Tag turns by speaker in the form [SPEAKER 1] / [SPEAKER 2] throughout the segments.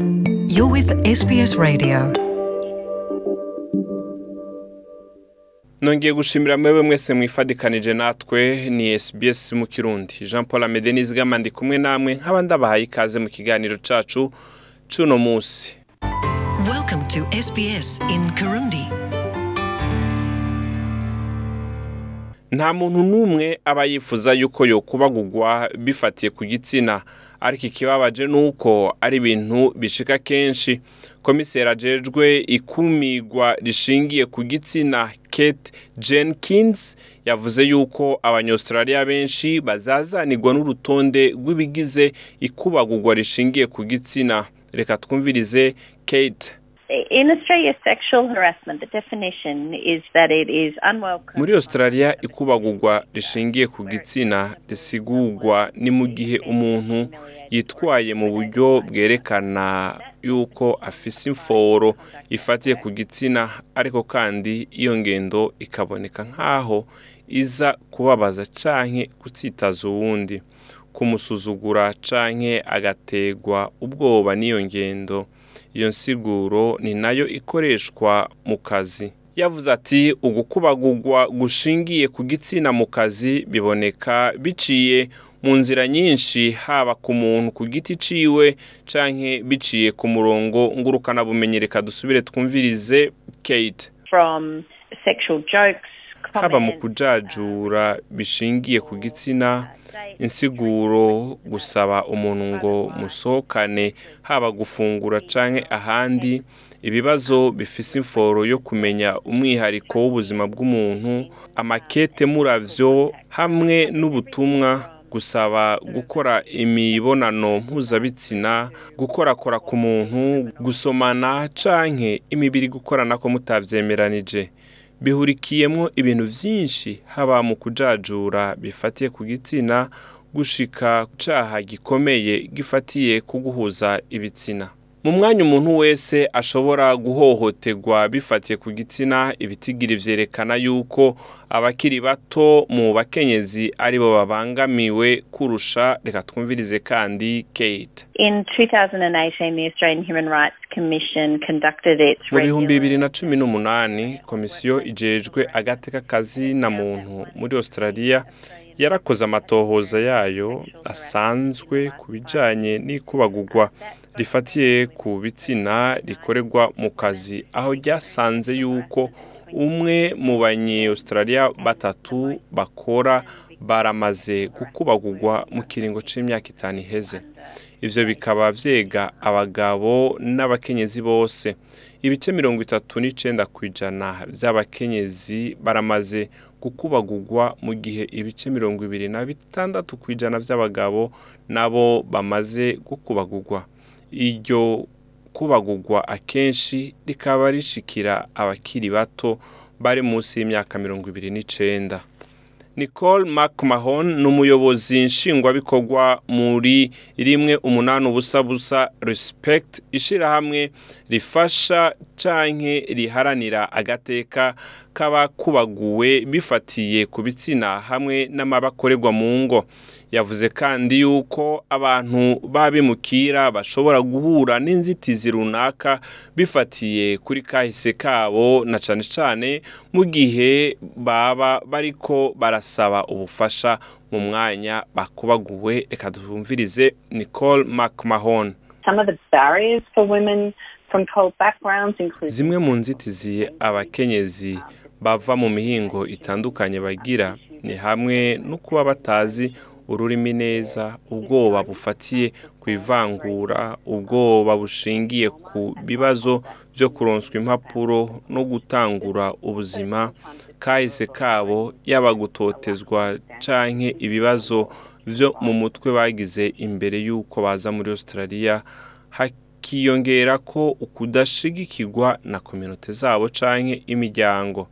[SPEAKER 1] You're with SBS Radio.
[SPEAKER 2] nongeye gushimira mwebwe mwese mwifadikanije natwe ni SBS mu kirundi jean paul amede nizigama ndi kumwe namwe nk'aba ndabahaye ikaze mu kiganiro cacu c'uno musi
[SPEAKER 1] Welcome to SBS in Kirundi.
[SPEAKER 2] nta muntu n'umwe aba yifuza yuko yokubagurwa bifatiye ku gitsina ariko ikibabaje ni uko ari ibintu bishika kenshi. Komiseri ajejwe ikumigwa rishingiye ku gitsina kate jenkins yavuze yuko abanyaustraliya benshi bazazanirwa n'urutonde rw'ibigize ikubagurwa rishingiye ku gitsina. Reka twumvirize kate. Muri australia ikubagurwa rishingiye ku gitsina risigurwa ni mu gihe umuntu yitwaye mu buryo bwerekana yuko afise imforo ifatiye ku gitsina ariko kandi iyo ngendo ikaboneka nk'aho iza kubabaza canke gutsitaza uwundi. Kumusuzugura canke agategwa ubwoba n'iyo ngendo iyo nsiguro ni na yo ikoreshwa mu kazi. Yavuze ati ugukubagurwa gushingiye ku gitsina mu kazi biboneka biciye mu nzira nyinshi haba ku muntu ku giti ciwe canke biciye ku murongo. Ngurukanabumenyi reka dusubire twumvirize kate.
[SPEAKER 3] From sexual jokes,
[SPEAKER 2] haba mu kujajura bishingiye ku gitsina insiguro gusaba umuntu ngo musohokane haba gufungura canke ahandi ibibazo bifise imforo yo kumenya umwihariko w'ubuzima bw'umuntu amakete muravyo hamwe n'ubutumwa gusaba gukora imibonano mpuzabitsina gukorakora ku muntu gusomana canke imibiri gukoranako mutavyemeranije. Bihurikiyemwo ibintu vyinshi haba mu kujajura bifatiye ku gitsina gushika ku caha gikomeye gifatiye ku guhuza ibitsina. Mu mwanya umuntu wese ashobora guhohoterwa bifatiye ku gitsina ibitigiri vyerekana yuko abakiri bato mu bakenyezi ari bo babangamiwe kurusha reka twumvirize kandi kate.
[SPEAKER 3] In 2018, the Australian Human Rights Commission conducted its
[SPEAKER 2] mu bihumbi bibiri na cumi n'umunani komisiyo ijejwe agateka kazi na muntu muri australia yarakoze amatohoza yayo asanzwe ku bijanye n'ikubagurwa. Rifatiye ku bitsina rikorerwa mu kazi. Aho ryasanze yuko umwe mu banye-australia batatu bakora baramaze gukubagurwa mu kiringo c'imyaka itanu iheze. Ivyo bikaba vyega abagabo n'abakenyezi bose. Ibice mirongo itatu n'icenda kw'ijana vy'abakenyezi baramaze gukubagurwa mu gihe ibice mirongo ibiri na bitandatu kw'ijana vy'abagabo nabo bamaze gukubagurwa. Iryo kubagurwa akenshi rikaba rishikira abakiri bato bari munsi y'imyaka mirongo ibiri n'icenda. Nicole mcmahon ni umuyobozi nshingwabikorwa muri rimwe umunani ubusa busa respect ishirahamwe rifasha canke riharanira agateka k'abakubaguwe bifatiye ku bitsina hamwe n'amabakorerwa mu ngo. Yavuze kandi yuko abantu babimukira bashobora guhura n'inzitizi runaka bifatiye kuri kahise kabo na cane cane mu gihe baba bariko barasaba ubufasha mu mwanya bakubaguwe. Reka twumvirize nicole mcmahon. Zimwe mu nzitizi abakenyezi bava mu mihingo itandukanye bagira ni hamwe no kuba batazi ururimi neza ubwoba bufatiye ku ivangura ubwoba bushingiye ku bibazo byo kuronswa impapuro no gutangura ubuzima kahise kabo yaba gutotezwa canke ibibazo vyo mu mutwe bagize imbere y'uko baza muri australia hakiyongera ko ukudashigikirwa na kominote zabo canke imiryango.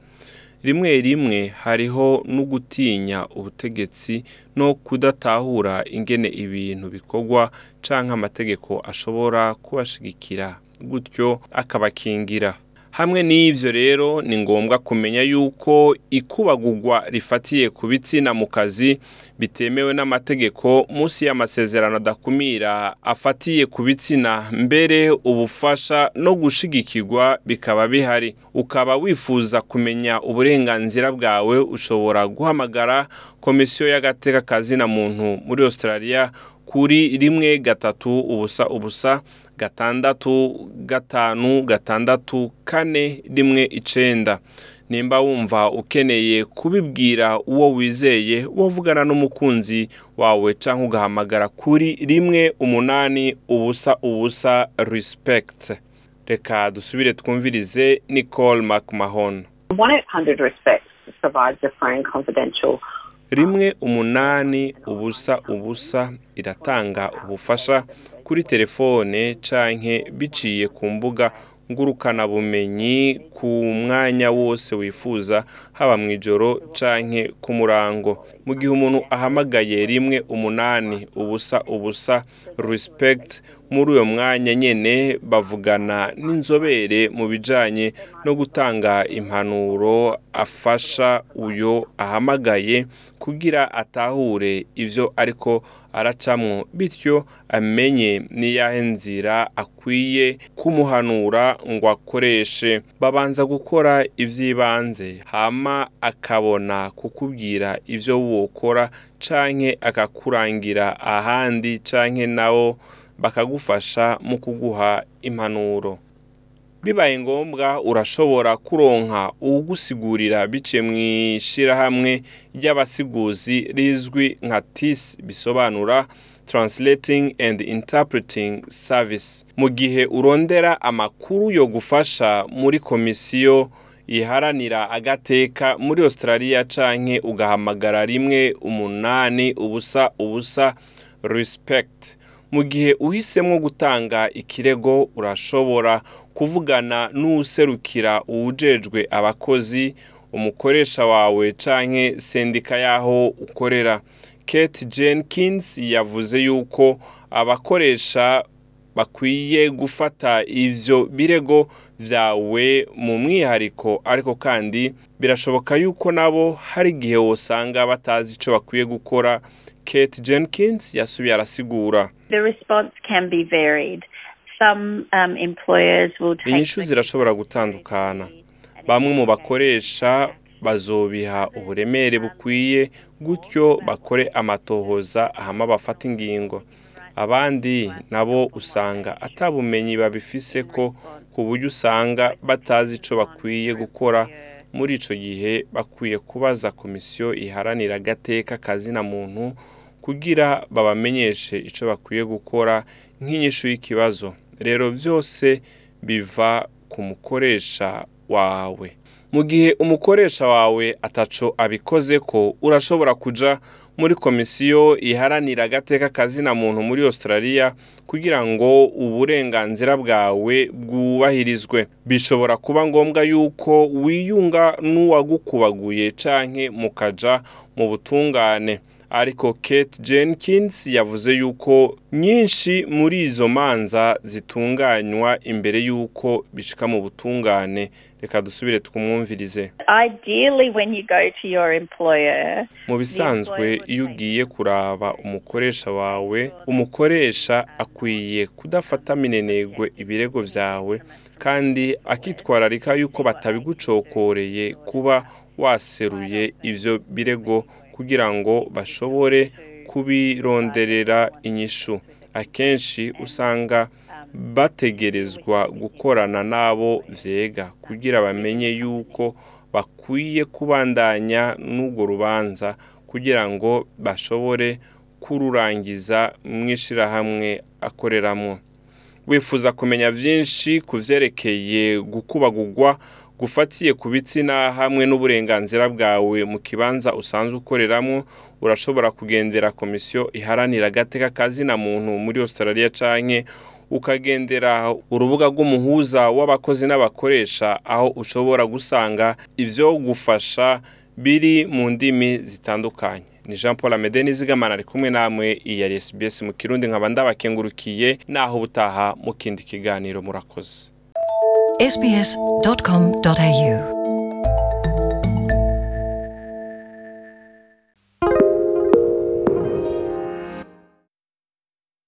[SPEAKER 2] Rimwe rimwe hariho no gutinya ubutegetsi no kudatahura ingene ibintu bikorwa canke amategeko ashobora kubashigikira gutyo akabakingira. Hamwe n'ivyo rero ni ngombwa kumenya yuko ikubagurwa rifatiye ku bitsina mu kazi bitemewe n'amategeko munsi y'amasezerano adakumira afatiye ku bitsina mbere ubufasha no gushigikirwa bikaba bihari. Ukaba wifuza kumenya uburenganzira bwawe ushobora guhamagara komisiyo y'agateka kazina muntu muri Australia kuri rimwe gatatu ubusa ubusa gatandatu gatanu gatandatu kane rimwe icenda. Nimba wumva ukeneye kubibwira uwo wizeye wavugana n'umukunzi wawe cyangwa ugahamagara kuri rimwe umunani ubusa ubusa respect. Reka dusubire twumvirize nicole mcmahon
[SPEAKER 4] 1-800 RESPECT provides a phone confidential
[SPEAKER 2] rimwe umunani ubusa ubusa iratanga ubufasha kuri telefone canke biciye ku mbuga ngurukanabumenyi ku mwanya wose wifuza haba mu ijoro canke ku murango. Mu gihe umuntu ahamagaye rimwe umunani ubusa ubusa respect muri uyo mwanya nyene bavugana n'inzobere mu bijanye no gutanga impanuro afasha uyo ahamagaye kugira atahure ivyo ariko aracamwo. Bityo amenye niyahe nzira akwiye kumuhanura ngo akoreshe. Babanza gukora ivy'ibanze. Hama akabona kukubwira ivyo wokora canke akakurangira ahandi canke nabo bakagufasha mu kuguha impanuro. Bibaye ngombwa urashobora kuronka uwugusigurira biciye mu ishyirahamwe ry'abasiguzi rizwi nka TIS bisobanura Translating and Interpreting Service. Mu gihe urondera amakuru yo gufasha muri komisiyo iharanira agateka muri Australia canke ugahamagara rimwe umunani ubusa ubusa respect. Mu gihe uhisemo gutanga ikirego urashobora kuvugana n'uwuserukira uwujejwe abakozi umukoresha wawe canke sendika y'aho ukorera. Kate Jenkins yavuze yuko abakoresha bakwiye gufata ivyo birego vyawe mu mwihariko ariko kandi birashoboka yuko nabo hari igihe wosanga batazi ico bakwiye gukora. Kate Jenkins yasubiye arasigura.
[SPEAKER 3] The response can be varied. Some um, employers will take
[SPEAKER 2] inyishu zirashobora gutandukana. Bamwe mu bakoresha bazobiha uburemere bukwiye gutyo bakore amatohoza hama bafata ingingo. Abandi nabo usanga atabumenyi babifise ko ku buryo usanga batazi ico bakwiye gukora. Muri ico gihe bakwiye kubaza komisiyo iharanira agateka kazina muntu kugira babamenyeshe ico bakwiye gukora nk'inyishu y'ikibazo. Rero byose biva ku mukoresha wawe. Mu gihe umukoresha wawe ataco abikoze ko urashobora kuja muri komisiyo iharanira agateka kazina muntu muri Australia kugira ngo uburenganzira bwawe bwubahirizwe. Bishobora kuba ngombwa yuko wiyunga n'uwagukubaguye canke mukaja mu butungane. Ariko Kate Jenkins yavuze yuko nyinshi muri izo manza zitunganywa imbere yuko bishika mu butungane. Reka dusubire twumwumvirize
[SPEAKER 3] Ideally, when you go to your employer,
[SPEAKER 2] mu bisanzwe iyo ugiye kuraba umukoresha wawe umukoresha akwiye kudafata minenegwe ibirego vyawe kandi akitwararika yuko batabigucokoreye kuba waseruye ivyo birego kugira ngo bashobore kubironderera inyishu. Akenshi usanga bategerezwa gukorana n'abo vyega kugira bamenye yuko bakwiye kubandanya n'urwo rubanza kugira ngo bashobore kururangiza mw'ishirahamwe akoreramwo wifuza kumenya vyinshi ku vyerekeye gukubagurwa gufatiye ku bitsina hamwe n'uburenganzira bwawe mu kibanza usanzwe ukoreramwo urashobora kugendera komisiyo iharanira agateka kazina muntu muri Australia canke ukagendera urubuga rw'umuhuza w'abakozi n'abakoresha aho ushobora gusanga ivyo gufasha biri mu ndimi zitandukanye. Ni Jean Paul Amede nizigamana ari kumwe namwe iya SBS mu Kirundi nkaba ndabakengurukiye naho ubutaha mu kindi kiganiro murakoze.
[SPEAKER 1] sbs.com.au